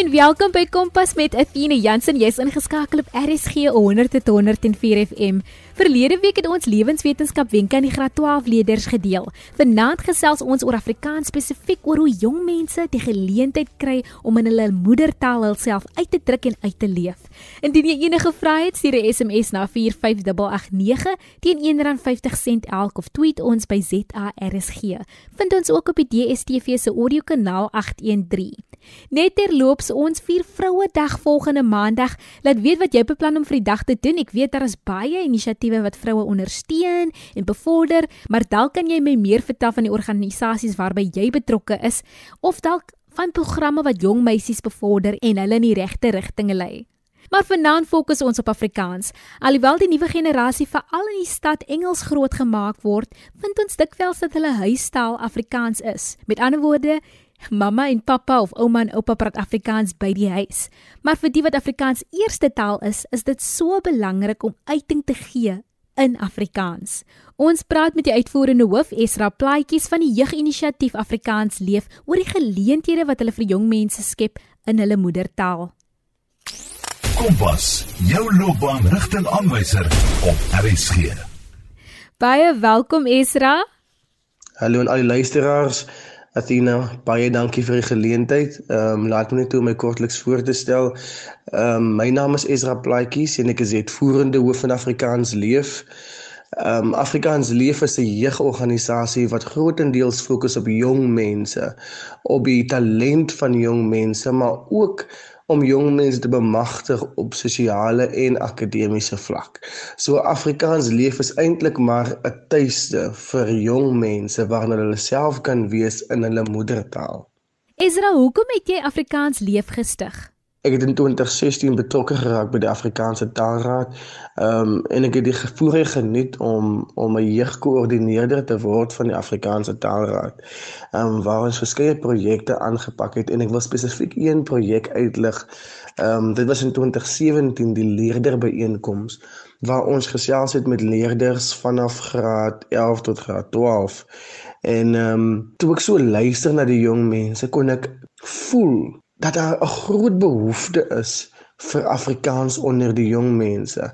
en welkom by Kompas met Athena Jansen. Jy's ingeskakel op RSG 100 tot 104 FM. Verlede week het ons lewenswetenskap wenke aan die graad 12 leerders gedeel. Vanaand gesels ons oor Afrikaans spesifiek oor hoe jong mense die geleentheid kry om in hulle moedertaal hulself uit te druk en uit te leef. Indien jy enige vrae het, stuur 'n SMS na 45889 teen R1.50 elk of tweet ons by ZARSG. Vind ons ook op die DSTV se audiokanaal 813. Net terloops ons vier vroue dag volgende maandag. Laat weet wat jy beplan om vir die dag te doen. Ek weet daar is baie inisiatiewe wat vroue ondersteun en bevorder, maar dalk kan jy my meer vertel van die organisasies waarby jy betrokke is of dalk van programme wat jong meisies bevorder en hulle in die regte rigting lei. Maar vanaand fokus ons op Afrikaans. Alhoewel die nuwe generasie veral in die stad Engels grootgemaak word, vind ons dikwels dat hulle huistaal Afrikaans is. Met ander woorde, Mamma en pappa of ouma en oupa praat Afrikaans by die huis. Maar vir die wat Afrikaans eerste taal is, is dit so belangrik om uiting te gee in Afrikaans. Ons praat met die uitvoerende hoof Esra Plaatjies van die Jeuginisiatief Afrikaans Leef oor die geleenthede wat hulle vir jong mense skep in hulle moedertaal. Kompas, jou loopbaanrigtingaanwyser op RSG. Baie welkom Esra. Hallo aan al die luisteraars. Athena, baie dankie vir die geleentheid. Ehm um, laat my net toe my kortliks voor te stel. Ehm um, my naam is Ezra Plaatjies en ek is uitvoerende hoof van Afrikaans Leef. Ehm um, Afrikaans Leef is 'n jeugorganisasie wat grootendeels fokus op jong mense, op die talent van jong mense, maar ook om jong mense te bemagtig op sosiale en akademiese vlak. So Afrikaans leef is eintlik maar 'n tuiste vir jong mense waarin hulle self kan wees in hulle moedertaal. Ezra, hoekom het jy Afrikaans leef gestig? Ek het in 2016 betrokke geraak by die Afrikaanse Taalraad. Ehm um, en ek het die voorreg geniet om om 'n jeugkoördineerder te word van die Afrikaanse Taalraad. Ehm um, waar ons verskeie projekte aangepak het en ek wil spesifiek een projek uitlig. Ehm um, dit was in 2017 die leerderbyeenkoms waar ons gesels het met leerders vanaf graad 11 tot graad 12. En ehm um, toe ek so luister na die jong mense kon ek voel dat daar 'n groot behoefte is vir Afrikaans onder die jong mense.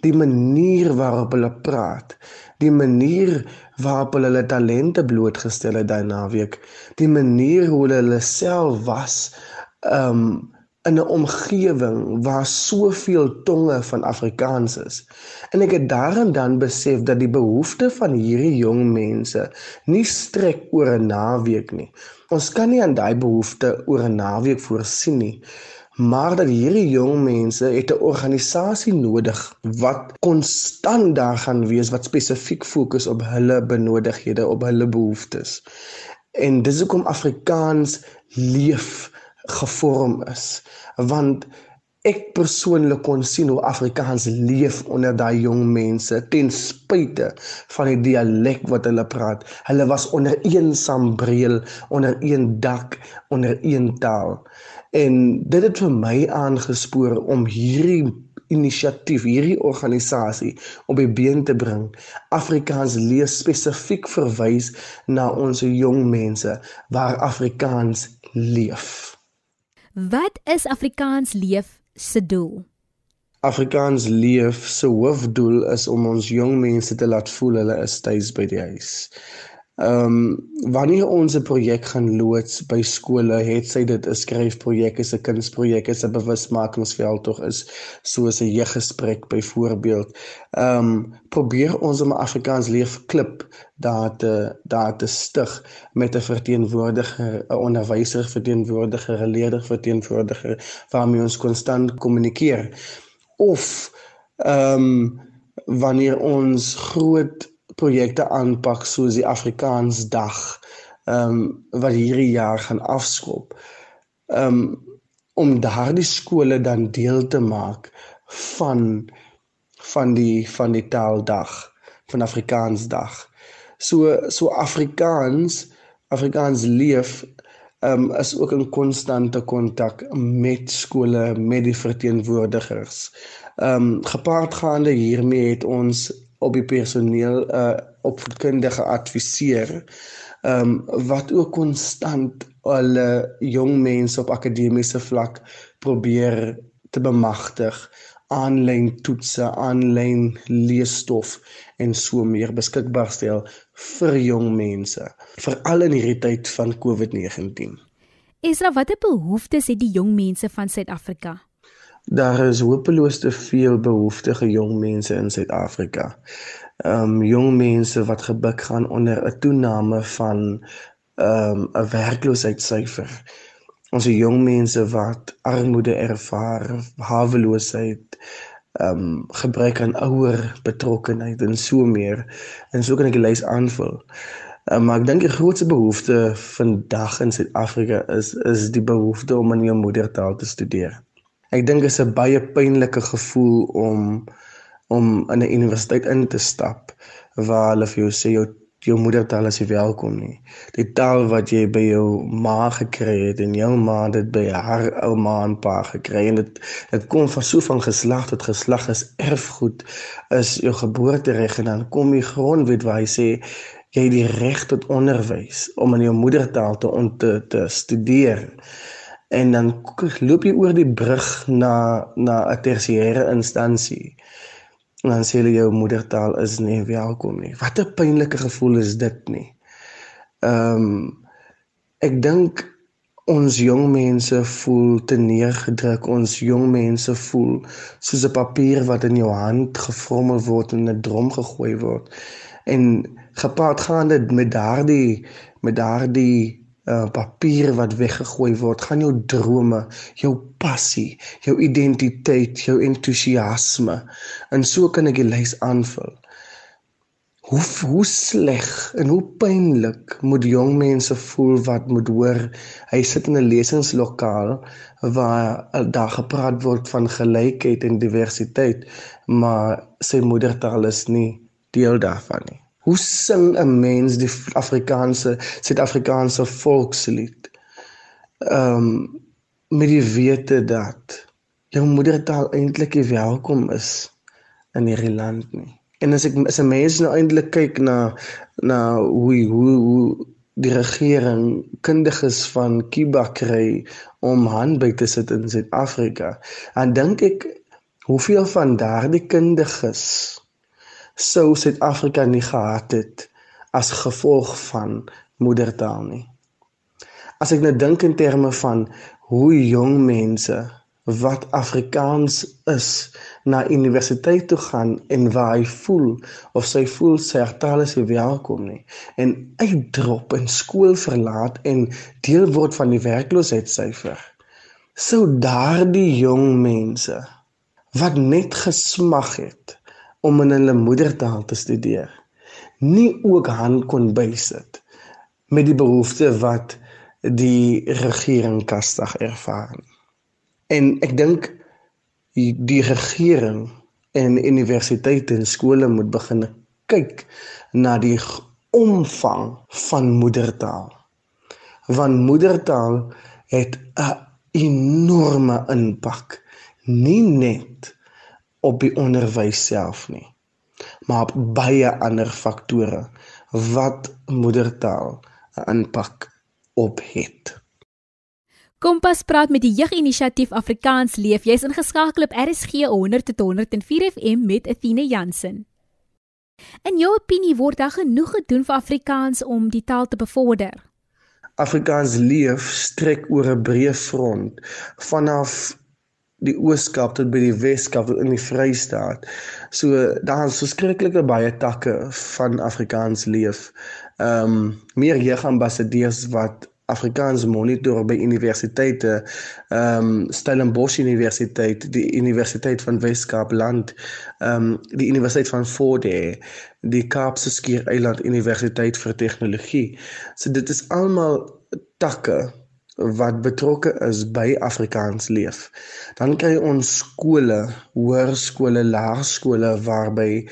Die manier waarop hulle praat, die manier waarop hulle hulle talente blootgestel het daai naweek, die manier hoe hulle hulle self was, um in 'n omgewing waar soveel tonge van Afrikaans is. En ek het daarin dan besef dat die behoefte van hierdie jong mense nie strek oor 'n naweek nie. Ons kan nie aan daai behoefte oor 'n naweek voorsien nie. Maar dat hierdie jong mense het 'n organisasie nodig wat konstant daar gaan wees wat spesifiek fokus op hulle benodighede, op hulle behoeftes. En dis hoekom Afrikaans leef gevorm is want ek persoonlik kon sien hoe Afrikaans leef onder daai jong mense ten spyte van die dialek wat hulle praat. Hulle was onder een sambreel, onder een dak, onder een taal. En dit het vir my aangespoor om hierdie inisiatief, hierdie organisasie op die been te bring. Afrikaans leef spesifiek verwys na ons jong mense waar Afrikaans leef. Wat is Afrikaans Leef se doel? Afrikaans Leef se hoofdoel is om ons jong mense te laat voel hulle is tuis by die huis. Ehm um, wanneer ons 'n projek gaan loods by skole, het sy dit 'n skryfprojek, is 'n kunsprojek, is 'n bewusmakingsveldtog is soos 'n jeuggesprek byvoorbeeld. Ehm um, probeer ons om Afrikaans leef klip daar te daar te stig met 'n verteenwoordiger, 'n onderwyser verteenwoordiger, 'n leerder verteenwoordiger waarmee ons konstant kommunikeer. Of ehm um, wanneer ons groot projekte aanpak soos die Afrikaansdag ehm um, wat hierdie jaar gaan afskop. Ehm um, om daardie skole dan deel te maak van van die van die taaldag van Afrikaansdag. So so Afrikaans Afrikaans leef ehm um, is ook in konstante kontak met skole met die verteenwoordigers. Ehm um, gepaardgaande hiermee het ons op die personeel uh opvoedkundige adviseer. Ehm um, wat ook konstant hulle jong mense op akademiese vlak probeer te bemagtig aanlyn toetse, aanlyn leesstof en so meer beskikbaar stel vir jong mense, veral in hierdie tyd van COVID-19. Esra, watter behoeftes het die jong mense van Suid-Afrika? Daar is hopeloos te veel behoeftige jong mense in Suid-Afrika. Ehm um, jong mense wat gebuk gaan onder 'n toename van ehm um, 'n werkloosheidssyfer ons jong mense wat armoede ervaar, haweloosheid, ehm um, gebrek aan ouer betrokkenheid en so meer. En so kan ek die lys aanvul. Um, maar ek dink die grootste behoefte vandag in Suid-Afrika is is die behoefte om in jou moedertaal te studeer. Ek dink dit is 'n baie pynlike gevoel om om in 'n universiteit in te stap waar hulle vir jou sê jou jou moedertaal is nie welkom nie. Die taal wat jy by jou ma gekry het en jou ma dit by haar ouma en pa gekry en dit dit kom van so van geslag tot geslag is erfgoed is jou geboortereg en dan kom die grondwet waar hy sê jy het die reg tot onderwys om in jou moedertaal te te, te studeer. En dan loop jy oor die brug na na 'n tersiêre instansie en dan sê hulle jou moedertaal is nie welkom nie. Wat 'n pynlike gevoel is dit nie. Ehm um, ek dink ons jong mense voel te neergedruk. Ons jong mense voel soos 'n papier wat in jou hand gevrommel word en 'n drom gegooi word. En gepaard gaan dit met daardie met daardie uh, papier wat weggegooi word, gaan jou drome, jou passie, jou identiteit, jou entoesiasme. En so kan ek die lys aanvul. Hoe hoe sleg en hoe pynlik moet jong mense voel wat moet hoor hy sit in 'n lesingslokaal waar daar gepraat word van gelykheid en diversiteit, maar sy moedertaal is nie deel daarvan nie. Hoe sing 'n mens die Afrikaanse Suid-Afrikaanse volkslied? Ehm um, met die wete dat jou moedertaal eintlik nie welkom is in hierdie land nie. En as ek as 'n mens nou eintlik kyk na na hoe hoe hoe die regering kundiges van Kiba kry om handby te sit in Suid-Afrika, dan dink ek hoeveel van daardie kundiges sou Suid-Afrika nie gehad het as gevolg van moedertaal nie. As ek nou dink in terme van hoe jong mense wat Afrikaans is na universiteit toe gaan en waar hy voel of sy voel sy taal is welkom nie en uitdrop en skool verlaat en deel word van die werkloosheidssyfer sou daardie jong mense wat net gesmag het om in hulle moedertaal te studeer nie ook hand kon bysit met die behoefte wat die regering kastig ervaar. En ek dink die regering en universiteite en skole moet begin kyk na die omvang van moedertaal. Want moedertaal het 'n enorme impak nie net op die onderwys self nie, maar op baie ander faktore wat moedertaal 'n impak op het. Kompas praat met die jeuginisiatief Afrikaans Leef. Jy's ingeskakel op RSG 100 tot 104 FM met Athena Jansen. In jou opinie word daar genoeg gedoen vir Afrikaans om die taal te bevorder? Afrikaans Leef strek oor 'n breë front vanaf die Ooskaap tot by die Weskaap in die Vrystaat. So daar's verskriklike baie takke van Afrikaans leef. Ehm um, meer jeugambassadeurs wat Afrikaans monitor by universiteite, ehm um, Stellenbosch Universiteit, die Universiteit van Weskaap land, ehm um, die Universiteit van Hare, die Kaapse Skiereiland Universiteit vir Tegnologie. So dit is almal takke wat betrokke is by Afrikaans leef. Dan kry ons skole, hoërskole, laerskole waarby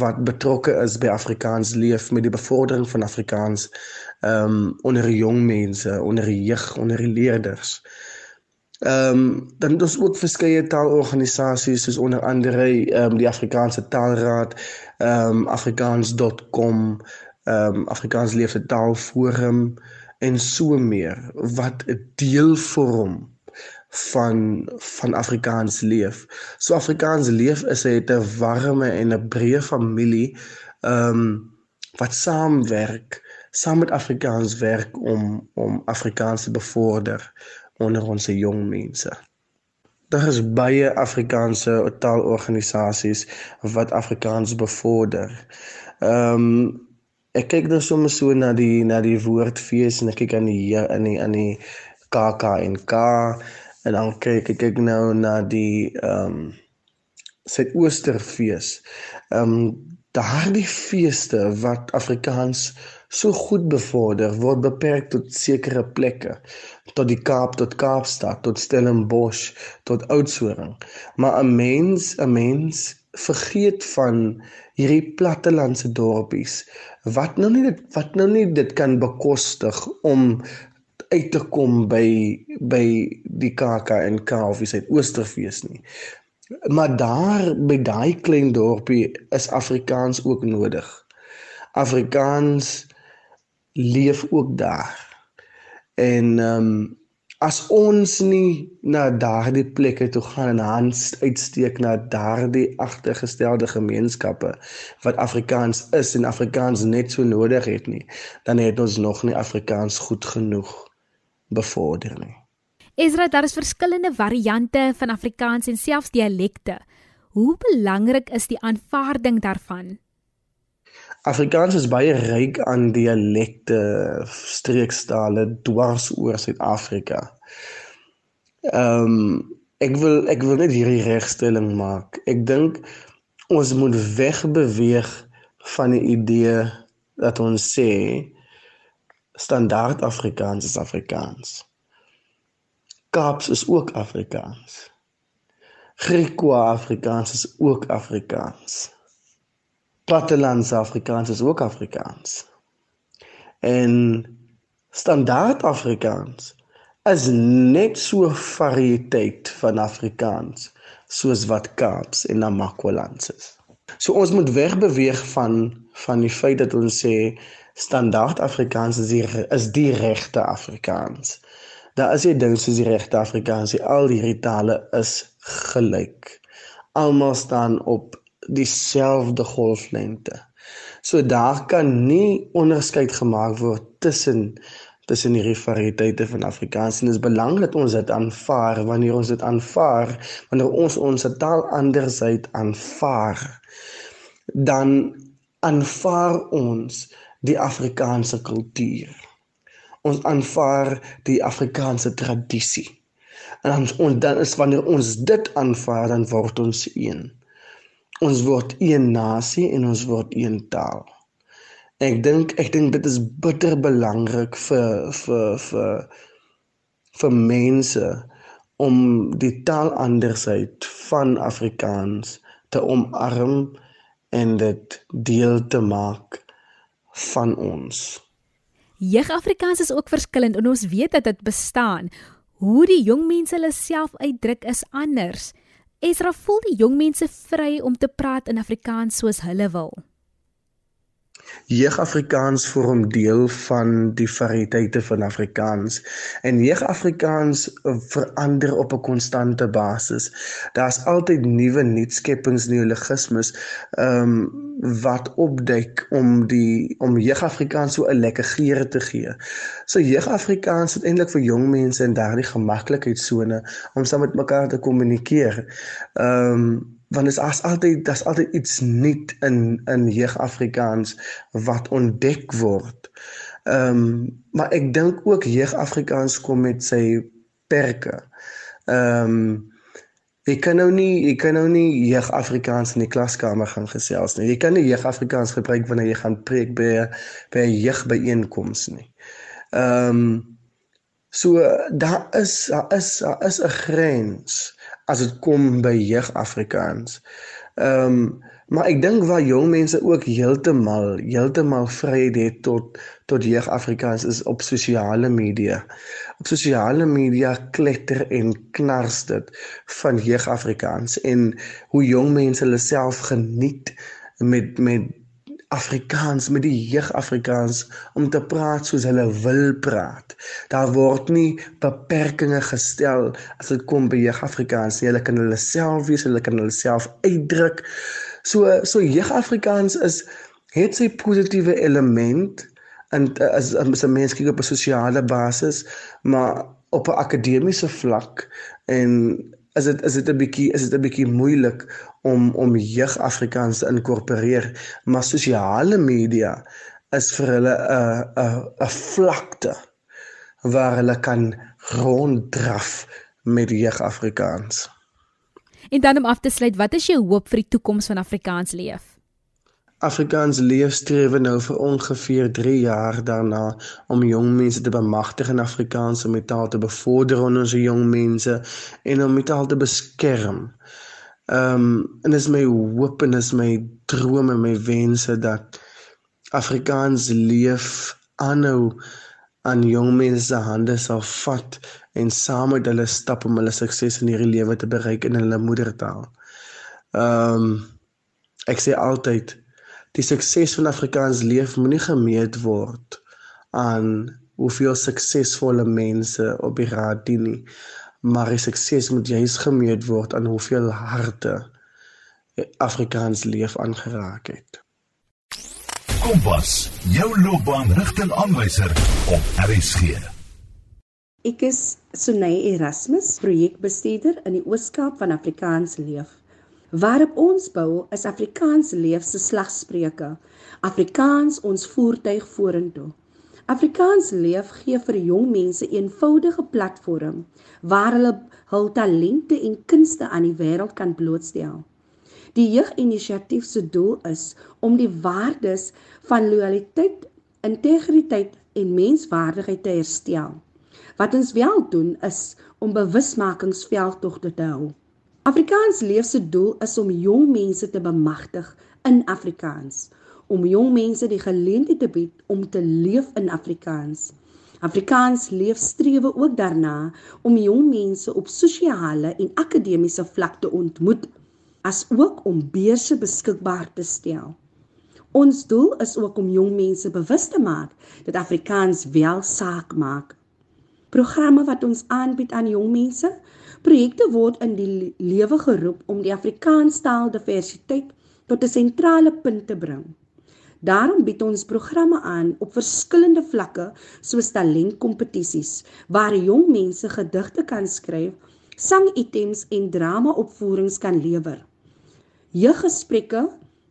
wat betrokke is by Afrikaans leef met die bevordering van Afrikaans ehm um, onder jong mense, onder jeug, onder leerders. Ehm um, dan ons ook verskeie taalorganisasies soos onder andere ehm um, die Afrikaanse Taalraad, ehm um, afrikaans.com, ehm um, Afrikaans Leef Taalforum en so meer wat 'n deel vorm van van Afrikaans leef. So Afrikaans leef is hy 'n warme en 'n breë familie ehm um, wat saamwerk, saam met Afrikaans werk om om Afrikaans te bevorder onder ons jong mense. Daar is baie Afrikaanse taalorganisasies wat Afrikaans bevorder. Ehm um, ek kyk nou soms so na die na die woordfees en ek kyk aan die aan die aan die KAK en K en dan kyk ek kyk nou na die ehm um, Suidoosterfees. Ehm um, daardie feeste wat Afrikaans so goed bevorder word beperk tot sekere plekke. Tot die Kaap tot Kaapstad tot Stellenbosch tot Oudtshoorn. Maar 'n mens 'n mens vergeet van hierdie plattelandse dorpies wat nou nie dit wat nou nie dit kan bekostig om uit te kom by by die KAK&K of die Suidoosterfees nie. Maar daar by daai klein dorpie is Afrikaans ook nodig. Afrikaans leef ook daar. En ehm um, as ons nie na daardie plekke toe gaan en hand uitsteek na daardie agtergestelde gemeenskappe wat Afrikaans is en Afrikaans net so nodig het nie, dan het ons nog nie Afrikaans goed genoeg bevorder nie. Ezra, daar is verskillende variante van Afrikaans en selfs dialekte. Hoe belangrik is die aanvaarding daarvan? Afrikaans is baie ryk aan dialekte, streekstale dwars oor Suid-Afrika. Ehm um, ek wil ek wil net hierdie regstelling maak. Ek dink ons moet wegbeweeg van die idee dat ons sê standaard Afrikaans is Afrikaans. Kaaps is ook Afrikaans. Griekwa Afrikaans is ook Afrikaans. Plattelands Afrikaans is ook Afrikaans. En standaard Afrikaans is net so variëteit van Afrikaans soos wat Kaaps en Namakwalands is. So ons moet wegbeweeg van van die feit dat ons sê standaard Afrikaans is die, is die regte Afrikaans. Daar is jy ding soos die regte Afrikaans, die al hierdie tale is gelyk. Almal staan op dieselfde golflengte. So daar kan nie onderskeid gemaak word tussen tussen hierdie variëteite van Afrikaans en dit is belangrik dat ons dit aanvaar wanneer ons dit aanvaar wanneer ons ons taal andersheid aanvaar dan aanvaar ons die Afrikaanse kultuur. Ons aanvaar die Afrikaanse tradisie. En ons en dan is wanneer ons dit aanvaar dan word ons een. Ons word een nasie en ons word een taal. Ek dink ek dink dit is bitter belangrik vir vir vir vir mense om die taalandersheid van Afrikaans te omarm en dit deel te maak van ons. Jeug-Afrikaans is ook verskillend en ons weet dat dit bestaan. Hoe die jong mense hulle self uitdruk is anders. Esra voel die jong mense vry om te praat in Afrikaans soos hulle wil. Jeug-Afrikaans vorm deel van die variëteite van Afrikaans en Jeug-Afrikaans verander op 'n konstante basis. Daar's altyd nuwe nuutskeppings, neologismes, ehm um, wat opduik om die om Jeug-Afrikaans so 'n lekker geur te gee. So Jeug-Afrikaans is eintlik vir jong mense in daardie gemaklikheidsone om saam met mekaar te kommunikeer. Ehm um, want dit is altyd daar's altyd iets nuut in in jeug Afrikaans wat ontdek word. Ehm um, maar ek dink ook jeug Afrikaans kom met sy perke. Ehm um, jy kan nou nie jy kan nou nie jeug Afrikaans in die klaskamer gaan gesels nie. Jy kan nie jeug Afrikaans gebruik wanneer jy gaan preek by by 'n jeugbyeenkoms nie. Ehm um, so daar is daar is daar is 'n grens as dit kom by jeug Afrikaans. Ehm um, maar ek dink waar jong mense ook heeltemal heeltemal vryheid het tot tot jeug Afrikaans is op sosiale media. Op sosiale media kletter en knars dit van jeug Afrikaans en hoe jong mense hulle self geniet met met Afrikaans met die jeug Afrikaans om te praat soos hulle wil praat. Daar word nie beperkings gestel as dit kom by jeug Afrikaans nie. Hulle kan hulle self wees, hulle kan hulle self uitdruk. So so jeug Afrikaans is het sy positiewe element en as as 'n mens kyk op 'n sosiale basis, maar op 'n akademiese vlak en is dit is dit 'n bietjie is dit 'n bietjie moeilik om om jeug Afrikaans te inkorporeer, maar sosiale media is vir hulle 'n 'n 'n vlakte waar hulle kan ronddraf met jeug Afrikaans. En dan om af te sluit, wat is jou hoop vir die toekoms van Afrikaans leef? Afrikaans leefstrewe nou vir ongeveer 3 jaar daarna om jong mense te bemagtig in Afrikaans om die taal te bevorder onder ons jong mense en om die taal te beskerm. Ehm um, en is my hoop en is my drome en my wense dat Afrikaans leef aanhou aan jong mense se hande sal vat en saam met hulle stap om hulle sukses in hierdie lewe te bereik in hulle moedertaal. Ehm um, ek sê altyd Die sukses van Afrikaans leef moenie gemeet word aan hoeveel suksesvolle mense op die raad dien nie, maar die sukses moet juis gemeet word aan hoeveel harte Afrikaans leef aangeraak het. Kompas, jou loopbaanrigtingaanwyser op RSG. Ek is Sunay Erasmus, projekbestuurder in die Oos-Kaap van Afrikaans leef. Waarop ons bou is Afrikaans leef se slagspreuke. Afrikaans ons voertuig vorentoe. Afrikaans leef gee vir jong mense 'n eenvoudige platform waar hulle hul talente en kunste aan die wêreld kan blootstel. Die jeuginisiatief se doel is om die waardes van loyaliteit, integriteit en menswaardigheid te herstel. Wat ons wel doen is om bewusmakingsveldtogte te hou. Afrikaans leef se doel is om jong mense te bemagtig in Afrikaans, om jong mense die geleentheid te bied om te leef in Afrikaans. Afrikaans leef strewe ook daarna om jong mense op sosiale en akademiese vlak te ontmoet, as ook om beurse beskikbaar te stel. Ons doel is ook om jong mense bewus te maak dat Afrikaans wel saak maak. Programme wat ons aanbied aan jong mense Projekte word in die lewe geroep om die Afrikaanstaal diversiteit tot 'n sentrale punt te bring. Daarom bied ons programme aan op verskillende vlakke soos talentkompetisies waar jong mense gedigte kan skryf, sangitems en dramaopvoerings kan lewer. Jeuggesprekke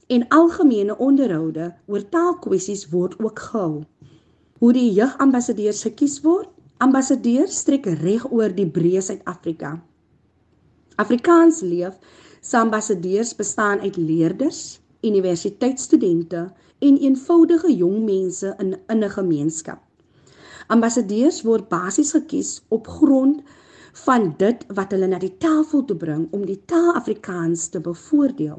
en algemene onderhoude oor taalkwessies word ook gehou. Hoe die jeugambassadeurs gekies word, Ambassadeurs strek reg oor die breë Suid-Afrika. Afrikaans leef se ambassadeurs bestaan uit leerders, universiteitsstudente en eenvoudige jong mense in 'n gemeenskap. Ambassadeurs word basies gekies op grond van dit wat hulle na die tafel toe bring om die taal Afrikaans te bevoordeel.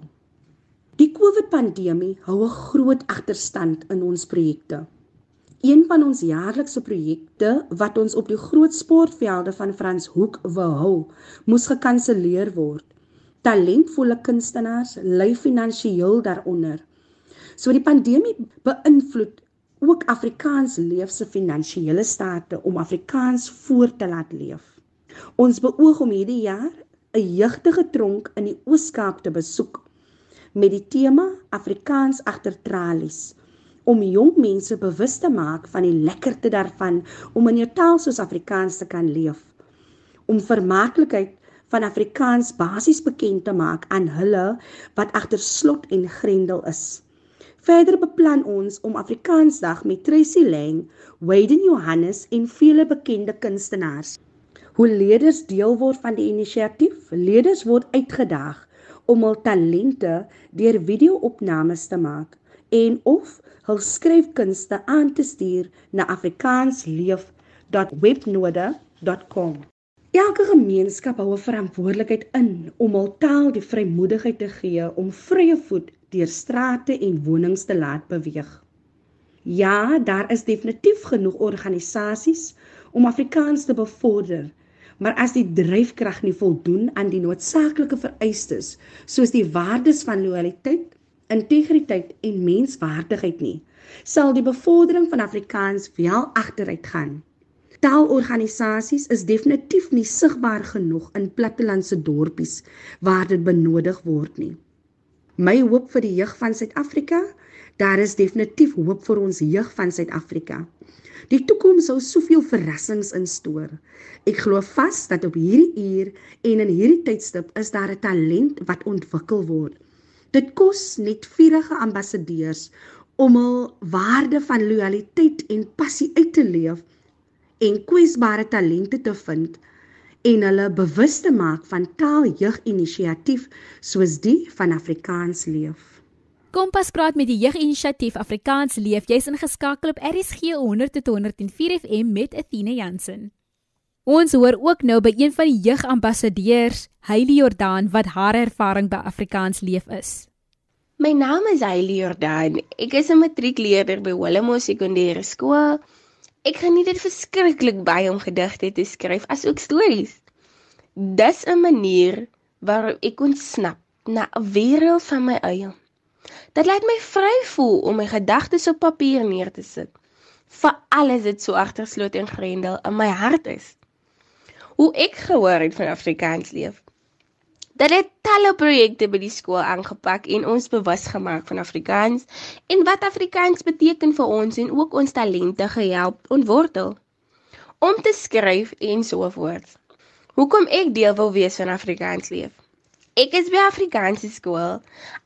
Die COVID-pandemie hou 'n groot agterstand in ons projekte. Een van ons jaarlikse projekte wat ons op die groot sportvelde van Frans Hoek wou hou, moes gekanselleer word. Talentvolle kunstenaars ly finansiëel daaronder. So die pandemie beïnvloed ook Afrikaans leef se finansiële state om Afrikaans voort te laat leef. Ons beoog om hierdie jaar 'n jeugtige tronk in die Oos-Kaap te besoek met die tema Afrikaans agter tralies om jong mense bewus te maak van die lekkerte daarvan om in jou taal soos Afrikaans te kan leef. Om vermaaklikheid van Afrikaans basies bekend te maak aan hulle wat agter slot en grendel is. Verder beplan ons om Afrikaansdag met Tracy Lang, Wayne Johannes en vele bekende kunstenaars. Hoe leerders deel word van die inisiatief, leerders word uitgedaag om hul talente deur video-opnames te maak en of hul skryfkunste aan te stuur na afrikaansleef.webnode.com. Elke gemeenskap hou 'n verantwoordelikheid in om hul taal die vrymoedigheid te gee om vrye voet deur strate en wonings te laat beweeg. Ja, daar is definitief genoeg organisasies om Afrikaans te bevorder, maar as die dryfkrag nie voldoen aan die noodsaaklike vereistes soos die waardes van loyaliteit, integriteit en menswaardigheid nie, sal die bevordering van Afrikaans wel agteruit gaan. Taalorganisasies is definitief nie sigbaar genoeg in plattelandse dorpies waar dit benodig word nie. My hoop vir die jeug van Suid-Afrika, daar is definitief hoop vir ons jeug van Suid-Afrika. Die toekoms sou soveel verrassings instoor. Ek glo vas dat op hierdie uur en in hierdie tydstip is daar 'n talent wat ontwikkel word. Dit kos net vurige ambassadeurs om hul waarde van lojaliteit en passie uit te leef en kwesbare talente te vind en hulle bewus te maak van taaljeug-inisiatief soos die van Afrikaans leef. Kompas praat met die jeuginisiatief Afrikaans leef. Jy's ingeskakel op RSG 100.104 FM met Athena Jansen. Ons hoor ook nou by een van die jeugambassadeurs, Hailey Jordan, wat haar ervaring by Afrikaans leef is. My naam is Hailey Jordan. Ek is 'n matriekleerder by Willemo Sekondêre Skool Ek geniet dit verskriklik baie om gedigte te skryf asook stories. Dis 'n manier waarop ek ontsnap na 'n wêreld van my eie. Dit laat my vry voel om my gedagtes op papier neer te sit. Vir alles dit so agtersloot en grendel in my hart is. Hoe ek gehoor het van Afrikaans leef. Dat het talle projekte by die skool aangepak en ons bewus gemaak van Afrikaans en wat Afrikaans beteken vir ons en ook ons talente gehelp ontwortel om te skryf en so voort. Hoekom ek deel wil wees van Afrikaans leef? Ek is by Afrikaanse skool.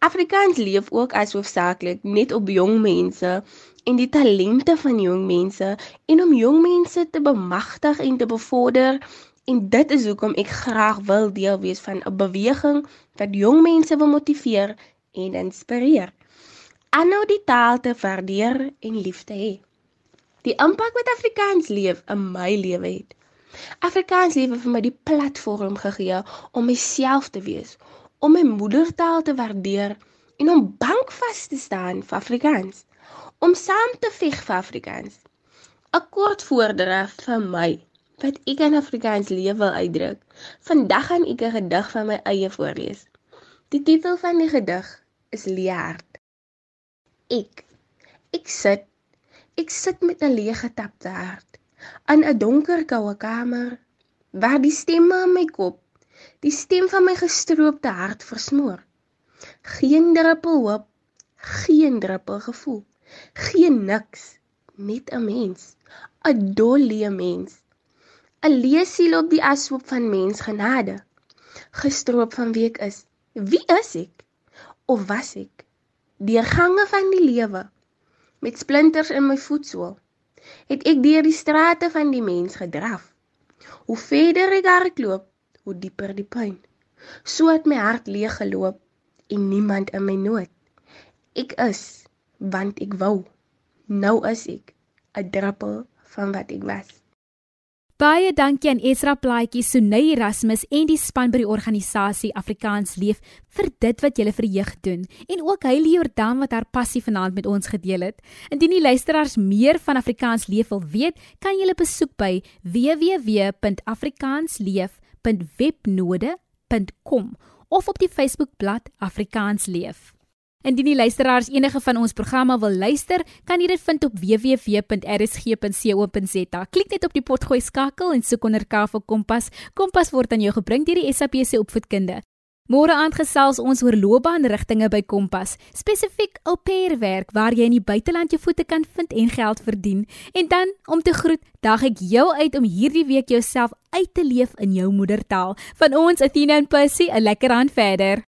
Afrikaans leef ook as hoofsaaklik net op jong mense en die talente van jong mense en om jong mense te bemagtig en te bevorder En dit is hoekom ek graag wil deel wees van 'n beweging wat jong mense wil motiveer en inspireer. Aanhou die taal te waardeer en lief te hê. Die impak wat Afrikaans leef in my lewe het. Afrikaans lewe vir my die platform gegee om myself te wees, om my moedertaal te waardeer en om bankvas te staan vir Afrikaans, om saam te veg vir Afrikaans. 'n Kort voordrag vir my wat ek in Afrikaans lewe wil uitdruk. Vandag gaan ek 'n gedig van my eie voorlees. Die titel van die gedig is Leehart. Ek ek sit ek sit met 'n leeg getapte hart in 'n donker koue kamer waar die stemme in my kop die stem van my gestroopte hart versmoor. Geen druppel hoop, geen druppel gevoel, geen niks, net 'n mens, 'n dolle mens 'n leesiel op die ashoop van mens genade. Gestroop van wie ek is. Wie is ek? Of was ek? Deur gange van die lewe. Met splinters in my voetsool. Het ek deur die strate van die mens gedraf. Hoe verder ek hardloop hoe dieper die pyn. So het my hart leeg geloop en niemand in my nood. Ek is want ek wou. Nou is ek 'n druppel van wat ek was Baie dankie aan Esra Plaatjie, Sunay Erasmus en die span by die organisasie Afrikaans Leef vir dit wat julle vir jeug doen en ook Hailey Jordan wat haar passie vanaand met ons gedeel het. Indien die luisteraars meer van Afrikaans Leef wil weet, kan julle besoek by www.afrikaansleef.webnode.com of op die Facebookblad Afrikaans Leef. Indien die luisteraars enige van ons programme wil luister, kan jy dit vind op www.rsg.co.za. Klik net op die potgooi skakel en soek onder K vir Kompas. Kompas word aan jou gebring deur die SAPC opvoedkunde. Môre aand gesels ons oor loopbaanrigtinge by Kompas, spesifiek au pair werk waar jy in die buiteland jou voete kan vind en geld verdien. En dan om te groet, daag ek jou uit om hierdie week jouself uit te leef in jou moedertaal. Van ons Athena en Percy, 'n lekker aand verder.